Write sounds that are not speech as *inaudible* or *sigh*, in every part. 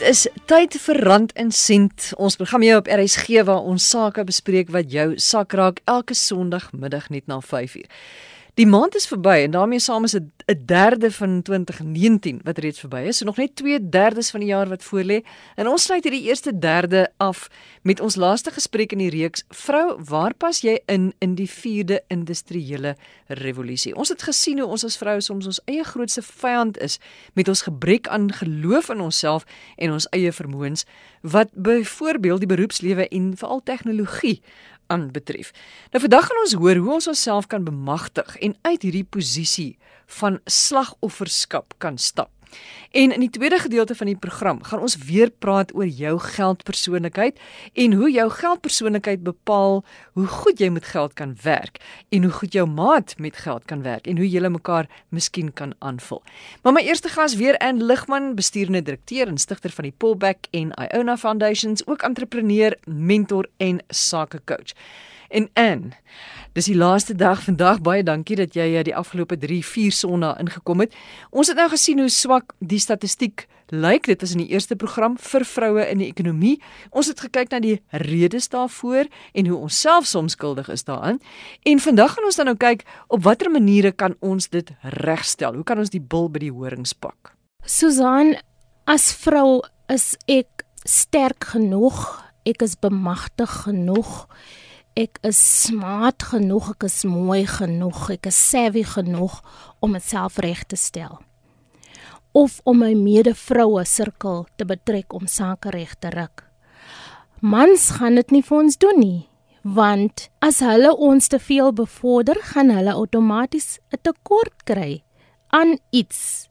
Dit is tyd vir rand en sent. Ons program hier op RSG waar ons sake bespreek wat jou sak raak elke Sondagmiddag net na 5uur. Die maand is verby en daarmee saam is 'n derde van 2019 wat reeds verby is. So nog net 2/3 van die jaar wat voorlê. En ons sluit hierdie eerste derde af met ons laaste gesprek in die reeks Vrou, waar pas jy in in die 4de industriële revolusie? Ons het gesien hoe ons as vroue soms ons eie grootste vyand is met ons gebrek aan geloof in onsself en ons eie vermoëns wat byvoorbeeld die beroepslewe en veral tegnologie aanbetref. Nou vandag gaan ons hoor hoe ons onsself kan bemagtig en uit hierdie posisie van slagofferskap kan stap. En in die tweede gedeelte van die program gaan ons weer praat oor jou geldpersoonlikheid en hoe jou geldpersoonlikheid bepaal hoe goed jy met geld kan werk en hoe goed jou maat met geld kan werk en hoe julle mekaar miskien kan aanvul. Maar my eerste gas weer in Ligman, bestuurende direkteur en stigter van die Pullback en Iona Foundations, ook entrepreneur, mentor en sakecoach. En Anne, dis die laaste dag vandag. Baie dankie dat jy die afgelope 3, 4 sonna ingekom het. Ons het nou gesien hoe swak die statistiek lyk. Dit is in die eerste program vir vroue in die ekonomie. Ons het gekyk na die redes daarvoor en hoe ons self soms skuldig is daaraan. En vandag gaan ons dan nou kyk op watter maniere kan ons dit regstel? Hoe kan ons die bil by die horings pak? Susan, as vrou is ek sterk genoeg. Ek is bemagtig genoeg ek is smart genoeg, ek is mooi genoeg, ek is savvy genoeg om myself reg te stel. Of om my medevroue sirkel te betrek om sake reg te ruk. Mans gaan dit nie vir ons doen nie, want as hulle ons te veel bevorder, gaan hulle outomaties 'n tekort kry aan iets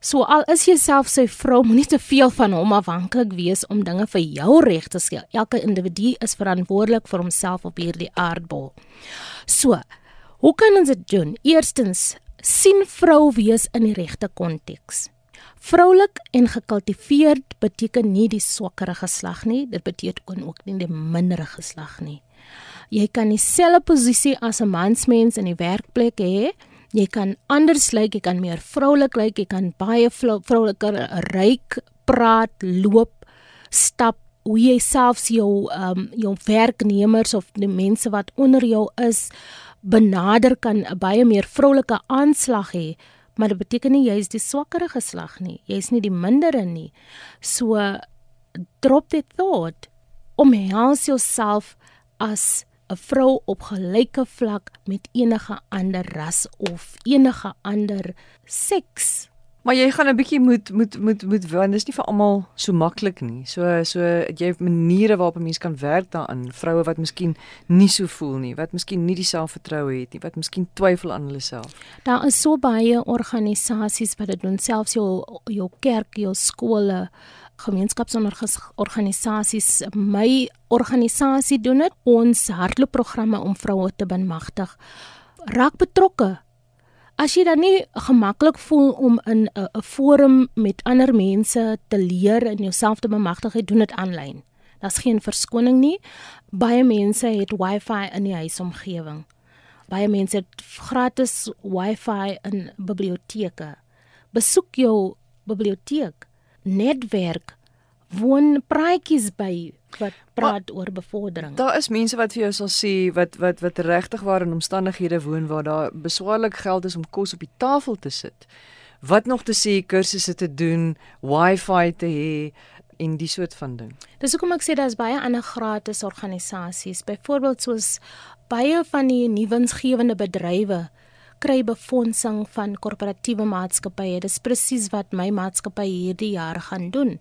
So al is jy self sy vrou, moenie te veel van hom afhanklik wees om dinge vir jou reg te stel. Elke individu is verantwoordelik vir homself op hierdie aardbol. So, hoe kan ons dit doen? Eerstens, sien vrou wees in die regte konteks. Vroulik en gekultiveerd beteken nie die swakker geslag nie, dit beteken ook nie die minder geslag nie. Jy kan dieselfde posisie as 'n mansmens in die werkplek hê, Jy kan anders lyk, jy kan meer vroulik lyk, jy kan baie vrouliker ryk praat, loop, stap, hoe jy selfs jou ehm um, jou werknemers of die mense wat onder jou is benader kan 'n baie meer vroulike aanslag hê. Maar dit beteken nie jy is die swakker geslag nie. Jy is nie die mindere nie. So drop dit thought om jouself as 'n vrou op gelyke vlak met enige ander ras of enige ander seks. Maar jy gaan 'n bietjie moet moet moet moet want dit is nie vir almal so maklik nie. So so jy het maniere waarop 'n mens kan werk daaraan. Vroue wat miskien nie so voel nie, wat miskien nie die selfvertroue het nie, wat miskien twyfel aan hulle self. Daar is so baie organisasies wat dit doen, selfs jou jou kerk, jou skole gemeenskapsorganisasies my organisasie doen dit ons hardloopprogramme om vroue te bemagtig raak betrokke as jy dan nie gemaklik voel om in 'n forum met ander mense te leer en jouself te bemagtig doen dit aanlyn daar's geen verskoning nie baie mense het wifi in die huisomgewing baie mense het gratis wifi in biblioteke besoek jou biblioteek netwerk woon praatjies by wat praat maar, oor bevordering. Daar is mense wat vir jou sal sê wat wat wat regtig waar in omstandighede woon waar daar beswaarlik geld is om kos op die tafel te sit. Wat nog te sê kursusse te doen, wifi te hê en die soort van ding. Dis hoekom ek sê daar's baie ander gratis organisasies, byvoorbeeld soos baie van die nuwensgewende bedrywe kry befondsing van korporatiewe maatskappye. Dis presies wat my maatskappy hierdie jaar gaan doen.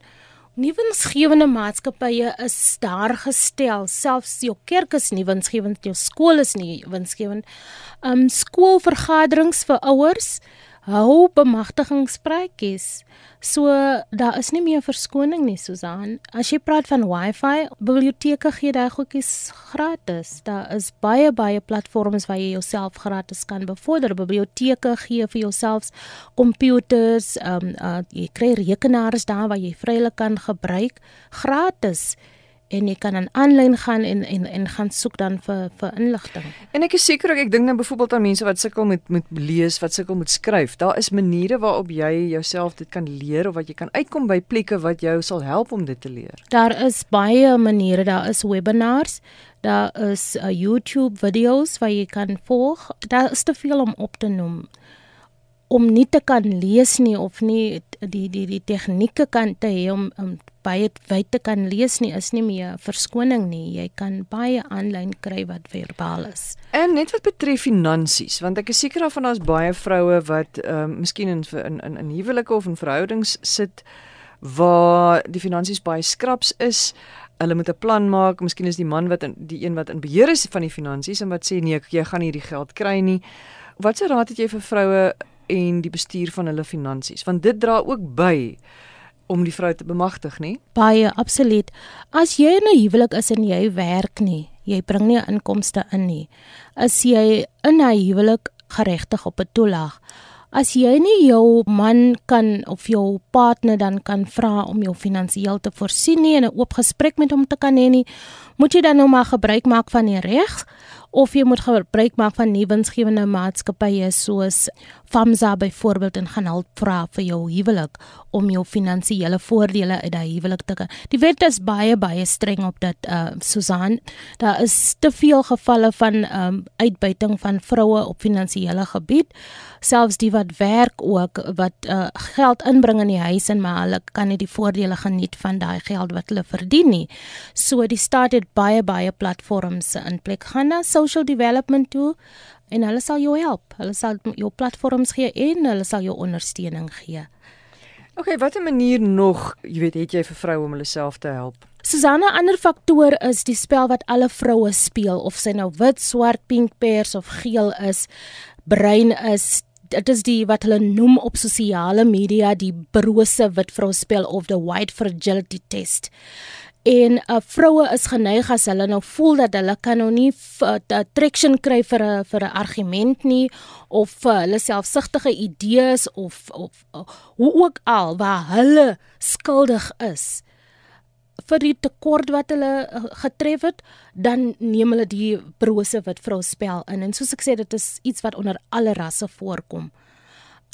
Nuwensgewende maatskappye is daar gestel, selfs jou kerk is nuwensgewend, jou skool is nuwensgewend. Um skoolvergaderings vir ouers hou bemagtigingspraatjies. So daar is nie meer verskoning nie, Susan. As jy praat van Wi-Fi, biblioteke gee daai goedjies gratis. Daar is baie baie platforms waar jy jouself gratis kan bevorder. Biblioteke gee vir jouself komputers, ehm um, uh, jy kry rekenaars daar waar jy vrylik kan gebruik gratis. En jy kan dan aanlyn gaan en en en gaan soek dan vir vir inligting. En ek is seker ook ek dink nou byvoorbeeld aan mense wat sukkel met met lees, wat sukkel met skryf. Daar is maniere waarop jy jouself dit kan leer of wat jy kan uitkom by plekke wat jou sal help om dit te leer. Daar is baie maniere, daar is webinars, daar is uh, YouTube video's wat jy kan volg. Daar is te veel om op te noem om nie te kan lees nie of nie die die die tegnieke kan te hê om, om baie wyd te kan lees nie is nie meer verskoning nie. Jy kan baie aanlyn kry wat verbaal is. En net wat betref finansies, want ek is seker daarvan daar's baie vroue wat ehm uh, miskien in in in, in huwelike of in verhoudings sit waar die finansies baie skraps is. Hulle moet 'n plan maak. Miskien is die man wat in, die een wat in beheer is van die finansies en wat sê nee, jy gaan nie die geld kry nie. Watse raad het jy vir vroue en die bestuur van hulle finansies? Want dit dra ook by om die vrou te bemagtig, nie? Baie, absoluut. As jy in 'n huwelik is en jy werk nie, jy bring nie inkomste in nie. As jy in 'n huwelik geregtig op 'n toelaag, as jy nie jou man kan of jou partner dan kan vra om jou finansiëel te voorsien nie en 'n oop gesprek met hom te kan hê nie, moet jy dan nou maar gebruik maak van die reg of jy moet gebruik maak van nuwensgewende maatskappye soos FAMSA byvoorbeeld en gaan help vra vir jou huwelik om jou finansiële voordele uit daai huwelik te kry. Die wet is baie baie streng op dit uh Susan. Daar is te veel gevalle van um uitbuiting van vroue op finansiële gebied. Selfs die wat werk ook wat uh geld inbring in die huis en maar hulle kan nie die voordele geniet van daai geld wat hulle verdien nie. So die staat het baie baie platforms in plek gaan na social development toe en hulle sal jou help. Hulle sal jou platforms gee en hulle sal jou ondersteuning gee. OK, watter manier nog, jy weet, het jy vir vroue om hulle self te help? Susanna, ander faktor is die spel wat alle vroue speel of sy nou wit, swart, pink, pers of geel is, bruin is, dit is die wat hulle noem op sosiale media die brose wit vrou spel of the white fragility test en uh, vroue is geneig as hulle nou voel dat hulle kan nou nie uh, traction kry vir 'n vir 'n argument nie of uh, hulle selfsugtige idees of of uh, hoe ook al waar hulle skuldig is vir die tekort wat hulle getref het dan neem hulle die brose wat vrou spel in en soos ek sê dit is iets wat onder alle rasse voorkom.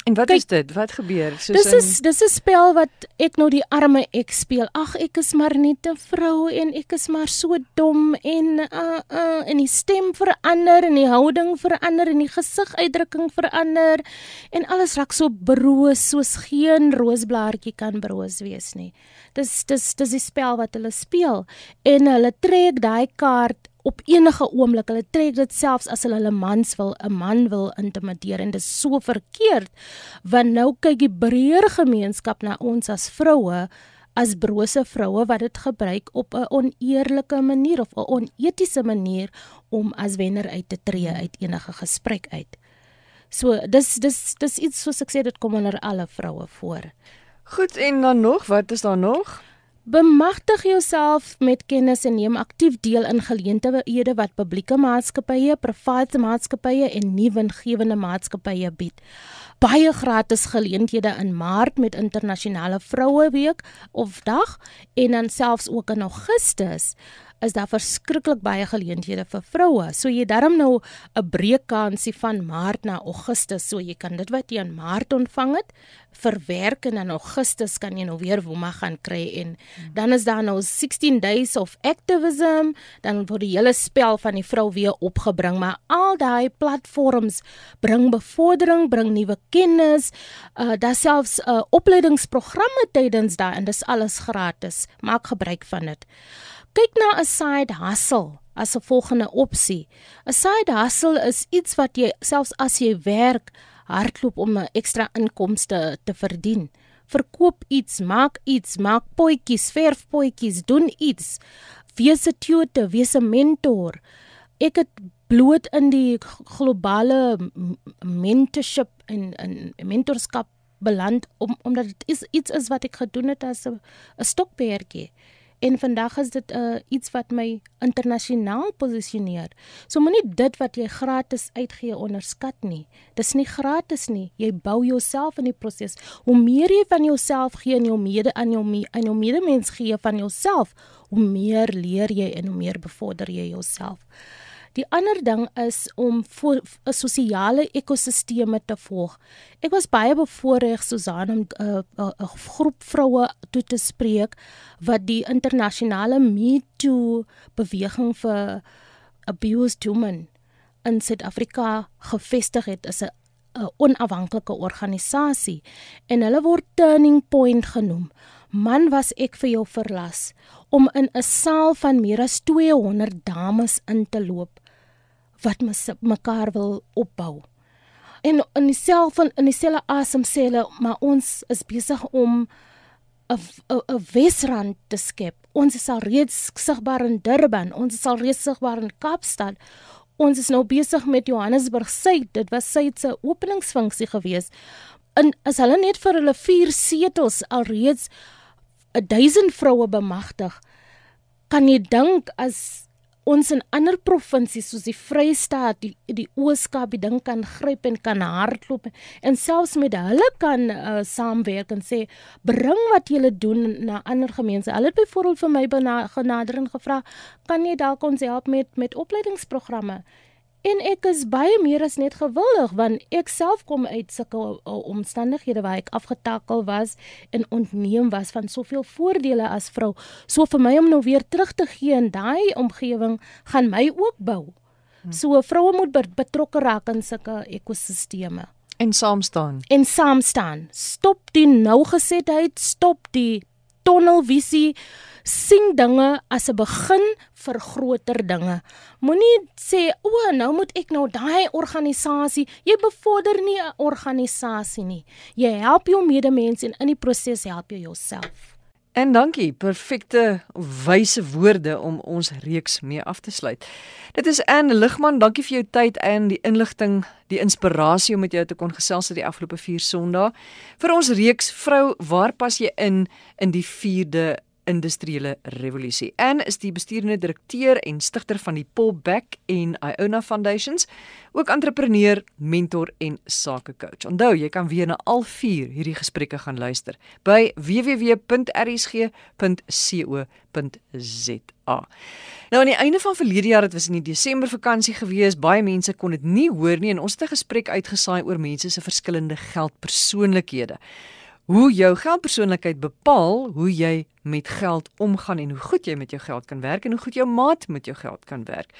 En wat Kijk, is dit? Wat gebeur? Soos dis is dis 'n spel wat ek nou die arme ek speel. Ag, ek is maar net 'n vrou en ek is maar so dom en uh uh en die stem verander en die houding verander en die gesiguitdrukking verander en alles raak so broos soos geen roosblaartjie kan broos wees nie. Dis dis dis die spel wat hulle speel en hulle trek daai kaart op enige oomblik. Hulle trek dit selfs as hulle hulle mans wil 'n man wil intimideer en dit is so verkeerd. Want nou kyk die breër gemeenskap na ons as vroue as brose vroue wat dit gebruik op 'n oneerlike manier of 'n onetiese manier om as wenner uit te tree uit enige gesprek uit. So dis dis dis iets soos ek sê dit kom onder alle vroue voor. Goed en dan nog, wat is daar nog? Bemagtig jouself met kennis en neem aktief deel in geleenthede wat publieke maatskappye, private maatskappye en nuwengewende maatskappye bied. Baie gratis geleenthede in Maart met internasionale Vroueweek of dag en dan selfs ook in Augustus is daar verskriklik baie geleenthede vir vroue. So jy darm nou 'n breekkansie van Maart na Augustus, so jy kan dit wat jy in Maart ontvang het, verwerk en in Augustus kan jy nou weer woema gaan kry en dan is daar nou 16 days of activism, dan word die hele spel van die vrou weer opgebring, maar al daai platforms bring bevordering, bring nuwe kennis, uh daar selfs uh opleidingsprogramme tydens daai en dis alles gratis. Maak gebruik van dit kyk na 'n side hustle as 'n volgende opsie. 'n Side hustle is iets wat jy selfs as jy werk hardloop om 'n ekstra inkomste te verdien. Verkoop iets, maak iets, maak potjies, verf potjies, doen iets. Wees 'n tutor, wees 'n mentor. Ek het bloot in die globale mentorship en en mentorskap beland om omdat dit is iets is wat ek gedoen het as 'n stokperdjie en vandag is dit uh, iets wat my internasionaal posisioneer. So moenie dit wat jy gratis uitgee onderskat nie. Dis nie gratis nie. Jy bou jouself in die proses. Hoe meer jy van jouself gee en jou mede aan jou aan jou medemens gee van jouself, hoe meer leer jy en hoe meer bevorder jy jouself. Die ander ding is om vir 'n sosiale ekosisteme te volg. Ek was baie bevoorreg Susan om 'n uh, uh, uh, groep vroue toe te spreek wat die internasionale Me Too beweging vir abused women in Suid-Afrika gevestig het as 'n 'n onafhanklike organisasie en hulle word turning point genoem. Man was ek vir jou verlas om in 'n saal van meer as 200 dames in te loop wat mekaar wil opbou. En in dieselfde in dieselfde asem sê hulle, maar ons is besig om 'n 'n Wesrand te skep. Ons is al reeds sigbaar in Durban, ons is al reeds sigbaar in Kaapstad. Ons is nou besig met Johannesburg Suid. Dit was Suid se openingsfunksie gewees. En as hulle net vir hulle vier setels alreeds 1000 vroue bemagtig, kan jy dink as ons in ander provinsies soos die Vrystaat, die die Ooskaap, die ding kan gryp en kan hardloop en selfs met hulle kan uh, saamwerk en sê bring wat julle doen na ander gemeenskappe. Hulle het byvoorbeeld vir my genader en gevra, kan jy dalk ons help met met opleidingsprogramme? En ek is baie meer as net gewillig want ek self kom uit sulke uh, omstandighede waar ek afgetakel was en ontneem was van soveel voordele as vrou. So vir my om nou weer terug te gee in daai omgewing gaan my ook bou. Hm. So vroue moet betrokke raak in sulke ekosisteme en saam staan. En saam staan. Stop die nougesetheid, stop die tunnelvisie sien dinge as 'n begin vir groter dinge. Moenie sê o, nou moet ek nou daai organisasie. Jy bevorder nie 'n organisasie nie. Jy help jou medemens en in die proses help jy jouself. En dankie, perfekte wyse woorde om ons reeks mee af te sluit. Dit is Anne Ligman, dankie vir jou tyd en die inligting, die inspirasie om met jou te kon gesels oor die afgelope 4 Sondae. Vir ons reeks vrou, waar pas jy in in die 4de industriële revolusie. Anne is die besturende direkteur en stigter van die Paul Beck en Iona Foundations, ook entrepreneur, mentor en sakecoach. Onthou, jy kan weer na al 4 hierdie gesprekke gaan luister by www.rsg.co.za. Nou aan die einde van verlede jaar, dit was in die Desember vakansie gewees, baie mense kon dit nie hoor nie en ons het 'n gesprek uitgesaai oor mense se verskillende geldpersoonlikhede hoe jou geldpersoonlikheid bepaal hoe jy met geld omgaan en hoe goed jy met jou geld kan werk en hoe goed jou maat met jou geld kan werk.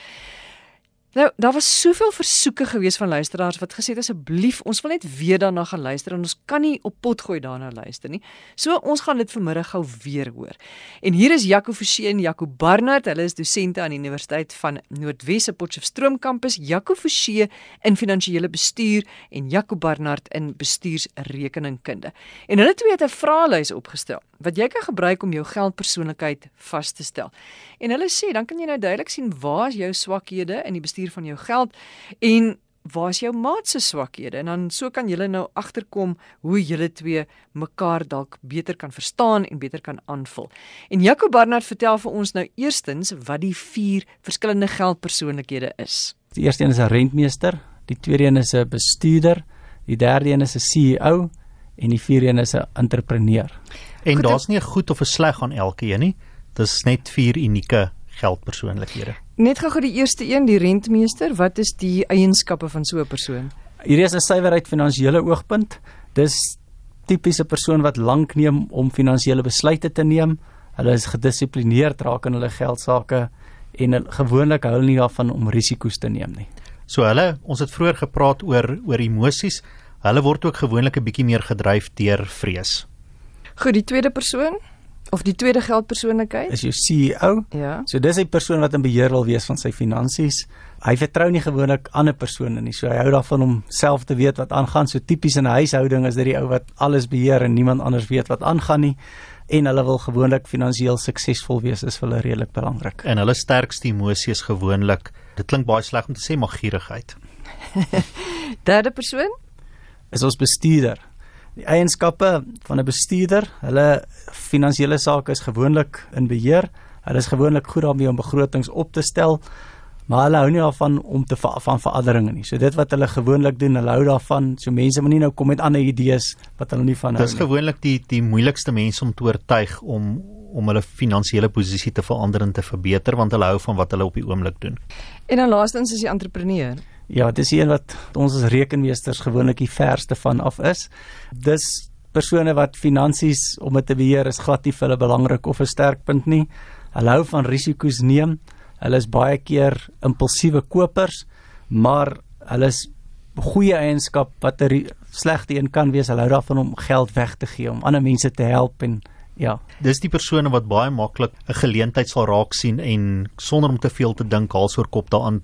Nou, daar was soveel versoeke gewees van luisteraars wat gesê het asseblief, ons wil net weer daarna gaan luister en ons kan nie op pot gooi daarna luister nie. So ons gaan dit vanmiddag gou weer hoor. En hier is Jaco Forsie en Jaco Barnard, hulle is dosente aan die Universiteit van Noordwes se Potchefstroom kampus. Jaco Forsie in finansiële bestuur en Jaco Barnard in bestuursrekeningkunde. En hulle twee het 'n vraelys opgestel wat jy kan gebruik om jou geldpersoonlikheid vas te stel. En hulle sê dan kan jy nou duidelik sien waar is jou swakhede in die bestuur van jou geld en waar is jou maat se swakhede en dan so kan julle nou agterkom hoe julle twee mekaar dalk beter kan verstaan en beter kan aanvul. En Jaco Barnard vertel vir ons nou eerstens wat die vier verskillende geldpersoonlikhede is. Die eerste een is 'n rentmeester, die tweede een is 'n bestuurder, die derde een is 'n CEO en die vierde een is 'n entrepreneur. En daar's nie 'n goed of 'n sleg aan elkeen nie. Dis net vier unieke geldpersoonlikhede. Net gou-gou die eerste een, die rentmeester, wat is die eienskappe van so 'n persoon? Hierdie is 'n suiwerheid finansiële oogpunt. Dis tipiese persoon wat lank neem om finansiële besluite te neem. Hulle is gedissiplineerd raak in hulle geld sake en gewoonlik hou hulle nie daarvan om risiko's te neem nie. So hulle, ons het vroeër gepraat oor oor emosies. Hulle word ook gewoonlik 'n bietjie meer gedryf deur vrees. Goed, die tweede persoon of die tweede geldpersoonlikheid is jou CEO. Ja. So dis 'n persoon wat in beheer wil wees van sy finansies. Hy vertrou nie gewoonlik ander persone nie. So hy hou daarvan om self te weet wat aangaan. So tipies in 'n huishouding is dit die ou wat alles beheer en niemand anders weet wat aangaan nie en hulle wil gewoonlik finansiëel suksesvol wees is vir hulle redelik belangrik. En hulle sterkste emosie is gewoonlik, dit klink baie sleg om te sê, maar gierigheid. *laughs* Derde persoon is ons bestuurder. Die eienskappe van 'n bestuurder, hulle finansiële sake is gewoonlik in beheer. Hulle is gewoonlik goed daarmee om begrotings op te stel, maar hulle hou nie daarvan om te ver, van veranderinge nie. So dit wat hulle gewoonlik doen, hulle hou daarvan. So mense moet nie nou kom met ander idees wat hulle nie van hou nie. Dis gewoonlik die die moeilikste mense om te oortuig om om hulle finansiële posisie te verander en te verbeter want hulle hou van wat hulle op die oomblik doen. En dan laastens is die entrepreneur. Ja, dis een wat ons as rekenmeesters gewoonlik die verste van af is. Dis persone wat finansies om dit te beheer is glad nie vir hulle belangrik of 'n sterkpunt nie. Hulle hou van risiko's neem. Hulle is baie keer impulsiewe kopers, maar hulle is goeie eienskap wat 'n slegte een kan wees. Hulle hou daarvan om geld weg te gee om ander mense te help en ja. Dis die persone wat baie maklik 'n geleentheid sal raak sien en sonder om te veel te dink haal soor kop daaraan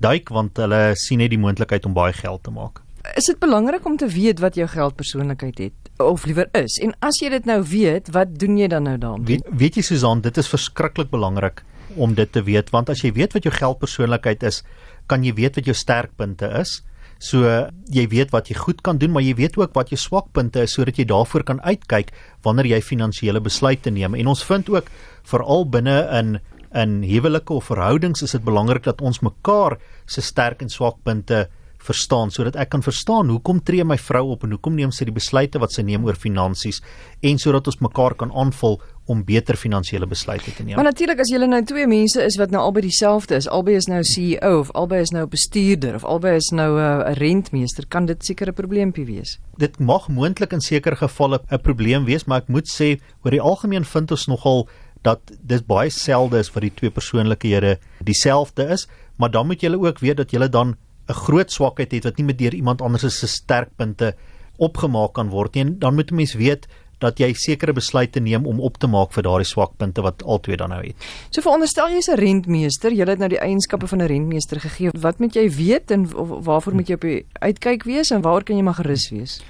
duik want hulle sien net die moontlikheid om baie geld te maak. Is dit belangrik om te weet wat jou geldpersoonlikheid het of liewer is? En as jy dit nou weet, wat doen jy dan nou daarmee? Weet, weet jy Susan, dit is verskriklik belangrik om dit te weet want as jy weet wat jou geldpersoonlikheid is, kan jy weet wat jou sterkpunte is. So jy weet wat jy goed kan doen, maar jy weet ook wat jou swakpunte is sodat jy daarvoor kan uitkyk wanneer jy finansiële besluite neem. En ons vind ook veral binne in in huwelike of verhoudings is dit belangrik dat ons mekaar se sterk en swakpunte verstaan sodat ek kan verstaan hoekom tree my vrou op en hoekom neem sy die besluite wat sy neem oor finansies en sodat ons mekaar kan aanvul om beter finansiële besluite te neem. Maar natuurlik as jy nou twee mense is wat nou albei dieselfde is, albei is nou CEO of albei is nou bestuurder of albei is nou eh, 'n uh, rentmeester, kan dit seker 'n probleempie wees. Dit mag moontlik in sekere gevalle 'n probleem wees, maar ek moet sê oor die algemeen vind ons nogal dat dit baie selde is vir die twee persoonlikhede dieselfde is, maar dan moet jy ook weet dat jy dan 'n groot swakheid het wat nie met deur iemand anders se sterkpunte opgemaak kan word nie. En dan moet 'n mens weet dat jy sekere besluite neem om op te maak vir daardie swakpunte wat albei dan nou het. So veronderstel jy's 'n rentmeester, jy het nou die eienskappe van 'n rentmeester gegee. Wat moet jy weet en waarvoor moet jy op die uitkyk wees en waar kan jy maar gerus wees?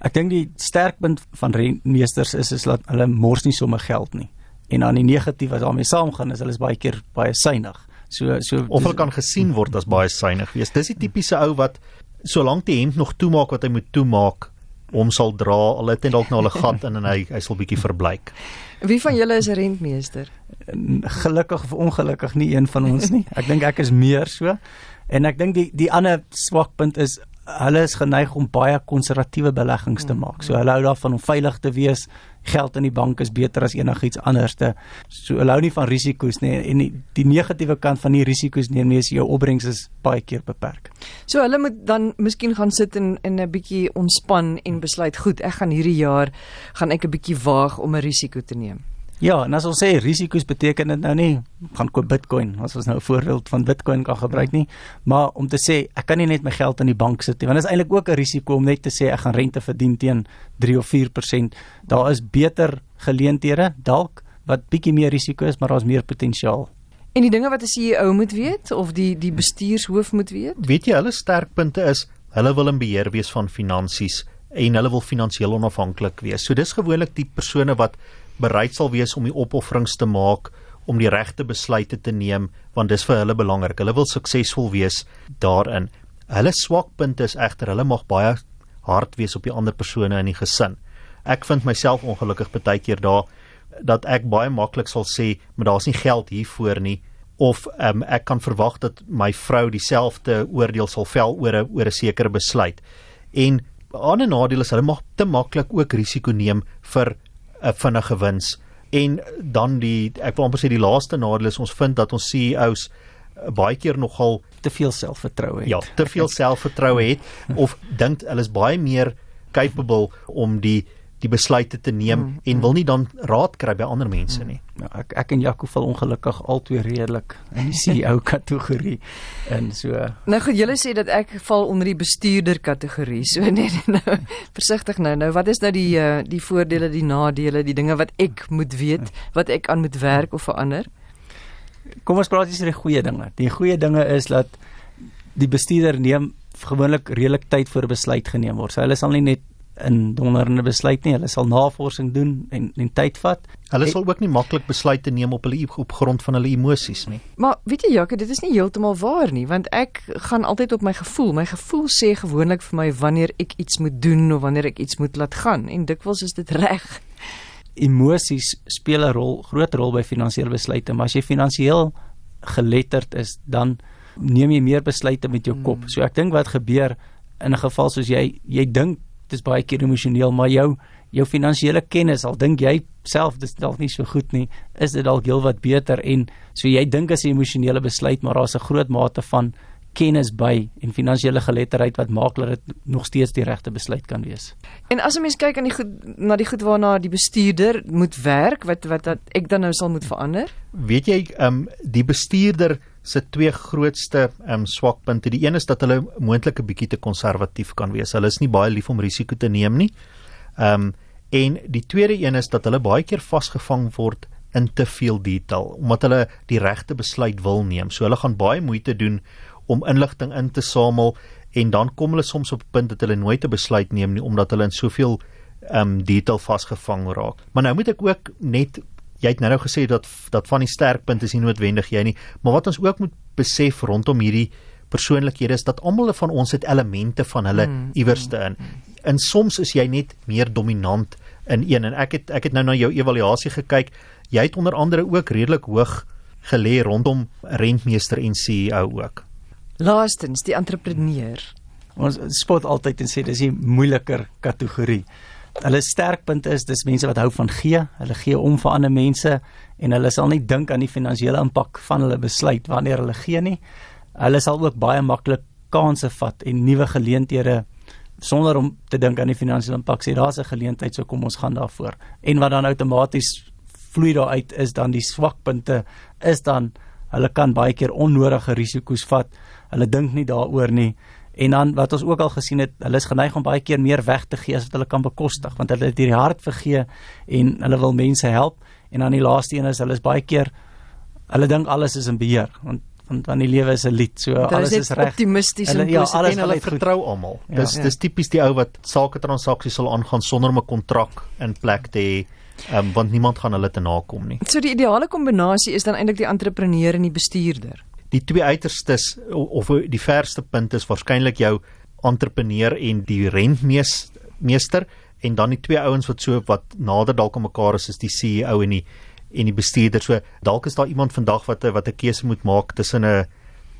Ek dink die sterkpunt van rentmeesters is is dat hulle mors nie sommer geld nie. En dan die negatief wat daarmee saamgaan is hulle is baie keer baie suiwig. So so of hulle kan gesien word as baie suiwig wees. Dis die tipiese ou wat solank die hemp nog toemaak wat hy moet toemaak, hom sal dra. Al het hy dalk nou al 'n gat in en hy hy sal bietjie verbleik. Wie van julle is 'n rentmeester? Gelukkig of ongelukkig nie een van ons nie. Ek dink ek is meer so. En ek dink die die ander swakpunt is hulle is geneig om baie konservatiewe beleggings te maak. So hulle hou daarvan om veilig te wees. Geld in die bank is beter as enigiets anderste. So hulle hou nie van risiko's nie en die, die negatiewe kant van die risiko's neem nie is jou opbrengs is baie keer beperk. So hulle moet dan miskien gaan sit en in 'n bietjie ontspan en besluit, goed, ek gaan hierdie jaar gaan ek 'n bietjie waag om 'n risiko te neem. Ja, en as ons sê risiko's beteken dit nou nie gaan koop Bitcoin as ons nou 'n voorbeeld van Bitcoin kan gebruik nie, maar om te sê ek kan nie net my geld in die bank sit nie, want dit is eintlik ook 'n risiko om net te sê ek gaan rente verdien teen 3 of 4%. Daar is beter geleenthede dalk wat bietjie meer risiko is, maar daar's meer potensiaal. En die dinge wat 'n CEO moet weet of die die bestuurshoof moet weet? Weet jy hulle sterkpunte is hulle wil in beheer wees van finansies en hulle wil finansiëel onafhanklik wees. So dis gewoonlik die persone wat bereid sal wees om die opofferings te maak om die regte besluite te neem want dis vir hulle belangrik. Hulle wil suksesvol wees daarin. Hulle swakpunte is egter hulle mag baie hard wees op die ander persone in die gesin. Ek vind myself ongelukkig baie keer daar dat ek baie maklik sal sê, maar daar's nie geld hiervoor nie of um, ek kan verwag dat my vrou dieselfde oordeel sal vel oor 'n oor 'n sekere besluit. En 'n ander nadeel is hulle mag te maklik ook risiko neem vir 'n vinnige wins en dan die ek wil amper sê die laaste nadeel is ons vind dat ons CEOs eh, baie keer nogal te veel selfvertroue het. Ja, te veel *laughs* selfvertroue het of dink hulle is baie meer capable om die die besluite te neem mm, en wil nie dan raad kry by ander mense mm. nie. Ja, ek ek en Jaco val ongelukkig albei redelik in die CEO *laughs* kategorie. En so Nou goed, julle sê dat ek val onder die bestuurder kategorie. So *laughs* net nou versigtig nou. Nou wat is nou die uh, die voordele, die nadele, die dinge wat ek moet weet, wat ek aan moet werk of verander? Kom ons praat eers oor die goeie dinge. Die goeie dinge is dat die bestuurder neem gewoonlik redelik tyd voor 'n besluit geneem word. So hulle sal nie net in donderende besluit nie. Hulle sal navorsing doen en en tyd vat. Hulle sal ook nie maklik besluite neem op hulle op grond van hulle emosies nie. Maar weet jy Jacques, dit is nie heeltemal waar nie, want ek gaan altyd op my gevoel. My gevoel sê gewoonlik vir my wanneer ek iets moet doen of wanneer ek iets moet laat gaan en dikwels is dit reg. Emosies speel 'n rol, groot rol by finansiële besluite, maar as jy finansiëel geletterd is, dan neem jy meer besluite met jou kop. So ek dink wat gebeur in 'n geval soos jy jy dink dis baie keer emosioneel, maar jou jou finansiële kennis, al dink jy self dis dalk nie so goed nie, is dit dalk heelwat beter en so jy dink as 'n emosionele besluit, maar daar's 'n groot mate van kennis by en finansiële geletterdheid wat maak dat dit nog steeds die regte besluit kan wees. En as 'n mens kyk aan die goed na die goed waarna die bestuurder moet werk, wat wat dat ek dan nou sal moet verander? Weet jy, ehm um, die bestuurder se twee grootste ehm um, swakpunte. Die een is dat hulle moontlik 'n bietjie te konservatief kan wees. Hulle is nie baie lief om risiko te neem nie. Ehm um, en die tweede een is dat hulle baie keer vasgevang word in te veel detail omdat hulle die regte besluit wil neem. So hulle gaan baie moeite doen om inligting in te samel en dan kom hulle soms op 'n punt dat hulle nooit 'n besluit neem nie omdat hulle in soveel um, detail vasgevang raak. Maar nou moet ek ook net jy het nou gesê dat dat van die sterkpunte is nie noodwendig jy nie, maar wat ons ook moet besef rondom hierdie persoonlikhede is dat almal van ons het elemente van hulle mm, iewerste in. En soms is jy net meer dominant in een en ek het ek het nou na jou evaluasie gekyk. Jy het onder andere ook redelik hoog gelê rondom rentmeester en CEO ook. Laastens die entrepreneur. Ons spot altyd en sê dis 'n moeiliker kategorie hulle sterkpunt is dis mense wat hou van gee. Hulle gee om vir ander mense en hulle sal nie dink aan die finansiële impak van hulle besluit wanneer hulle gee nie. Hulle sal ook baie maklik kansse vat en nuwe geleenthede sonder om te dink aan die finansiële impak sê daar's 'n geleentheid so kom ons gaan daarvoor. En wat dan outomaties vloei daar uit is dan die swakpunte is dan hulle kan baie keer onnodige risiko's vat. Hulle dink nie daaroor nie En dan wat ons ook al gesien het, hulle is geneig om baie keer meer weg te gee as wat hulle kan bekostig, want hulle het hierdie hart vergee en hulle wil mense help. En dan die laaste een is hulle is baie keer hulle dink alles is in beheer, want want dan die lewe is 'n lied, so dat alles is, is reg. Optimisties hulle, en ja, positief alles en hulle vertrou almal. Ja. Dis Ja. dis tipies die ou wat sake transaksies sal aangaan sonder 'n kontrak in plek te hê, um, want niemand gaan hulle te nakom nie. So die ideale kombinasie is dan eintlik die entrepreneur en die bestuurder. die twee uiterstes of die verste punt is waarskynlik jou entrepreneur en die rentmeester en dan die twee ouens wat so wat nader dalk aan mekaar is is die CEO en die en die bestuurder. So dalk is daar iemand vandag wat wat 'n keuse moet maak tussen 'n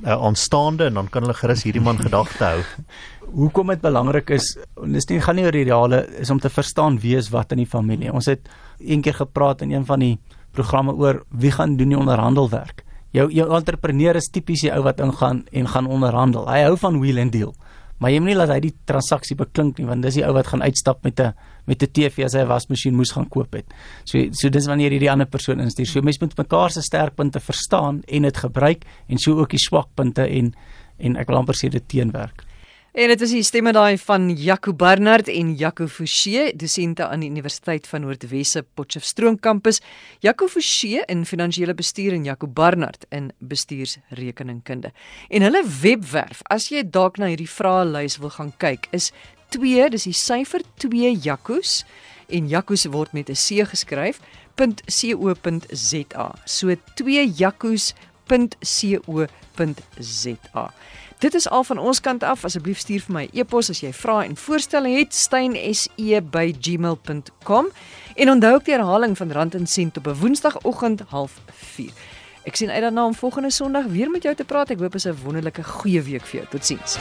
aanstaande en dan kan hulle gerus hierdie man gedagte hou. *laughs* Hoekom dit belangrik is, dis nie gaan nie oor die ideale is om te verstaan wie is wat in die familie. Ons het eendag gepraat in een van die programme oor wie gaan doen die onderhandelwerk. Jou jou entrepreneur is tipies die ou wat ingaan en gaan onderhandel. Hy hou van wheel and deal. Maar jy moenie laat hy die transaksie beklink nie want dis die ou wat gaan uitstap met 'n met 'n TV as hy 'n wasmasjien moes gaan koop het. So so dis wanneer jy die ander persoon instuur. So mense moet mekaar se sterkpunte verstaan en dit gebruik en so ook die swakpunte en en ek wil amper sê dit teenwerk. En dit was die stemme daai van Jaco Barnard en Jaco Forsie, dosente aan die Universiteit van Noordwes se Potchefstroom kampus. Jaco Forsie in finansiële bestuur en Jaco Barnard in bestuursrekeningkunde. En hulle webwerf, as jy dalk na hierdie vraelys wil gaan kyk, is 2, dis die syfer 2 Jacos en Jacos word met 'n C geskryf .co.za. So 2 Jacos.co.za. Dit is al van ons kant af. Asseblief stuur vir my 'n e e-pos as jy vrae en voorstelle het. stein.se@gmail.com. En onthou ook die herhaling van Rand en Sent op 'n Woensdagoggend 04:30. Ek sien uit daarna om volgende Sondag weer met jou te praat. Ek hoop dit is 'n wonderlike goeie week vir jou. Totsiens.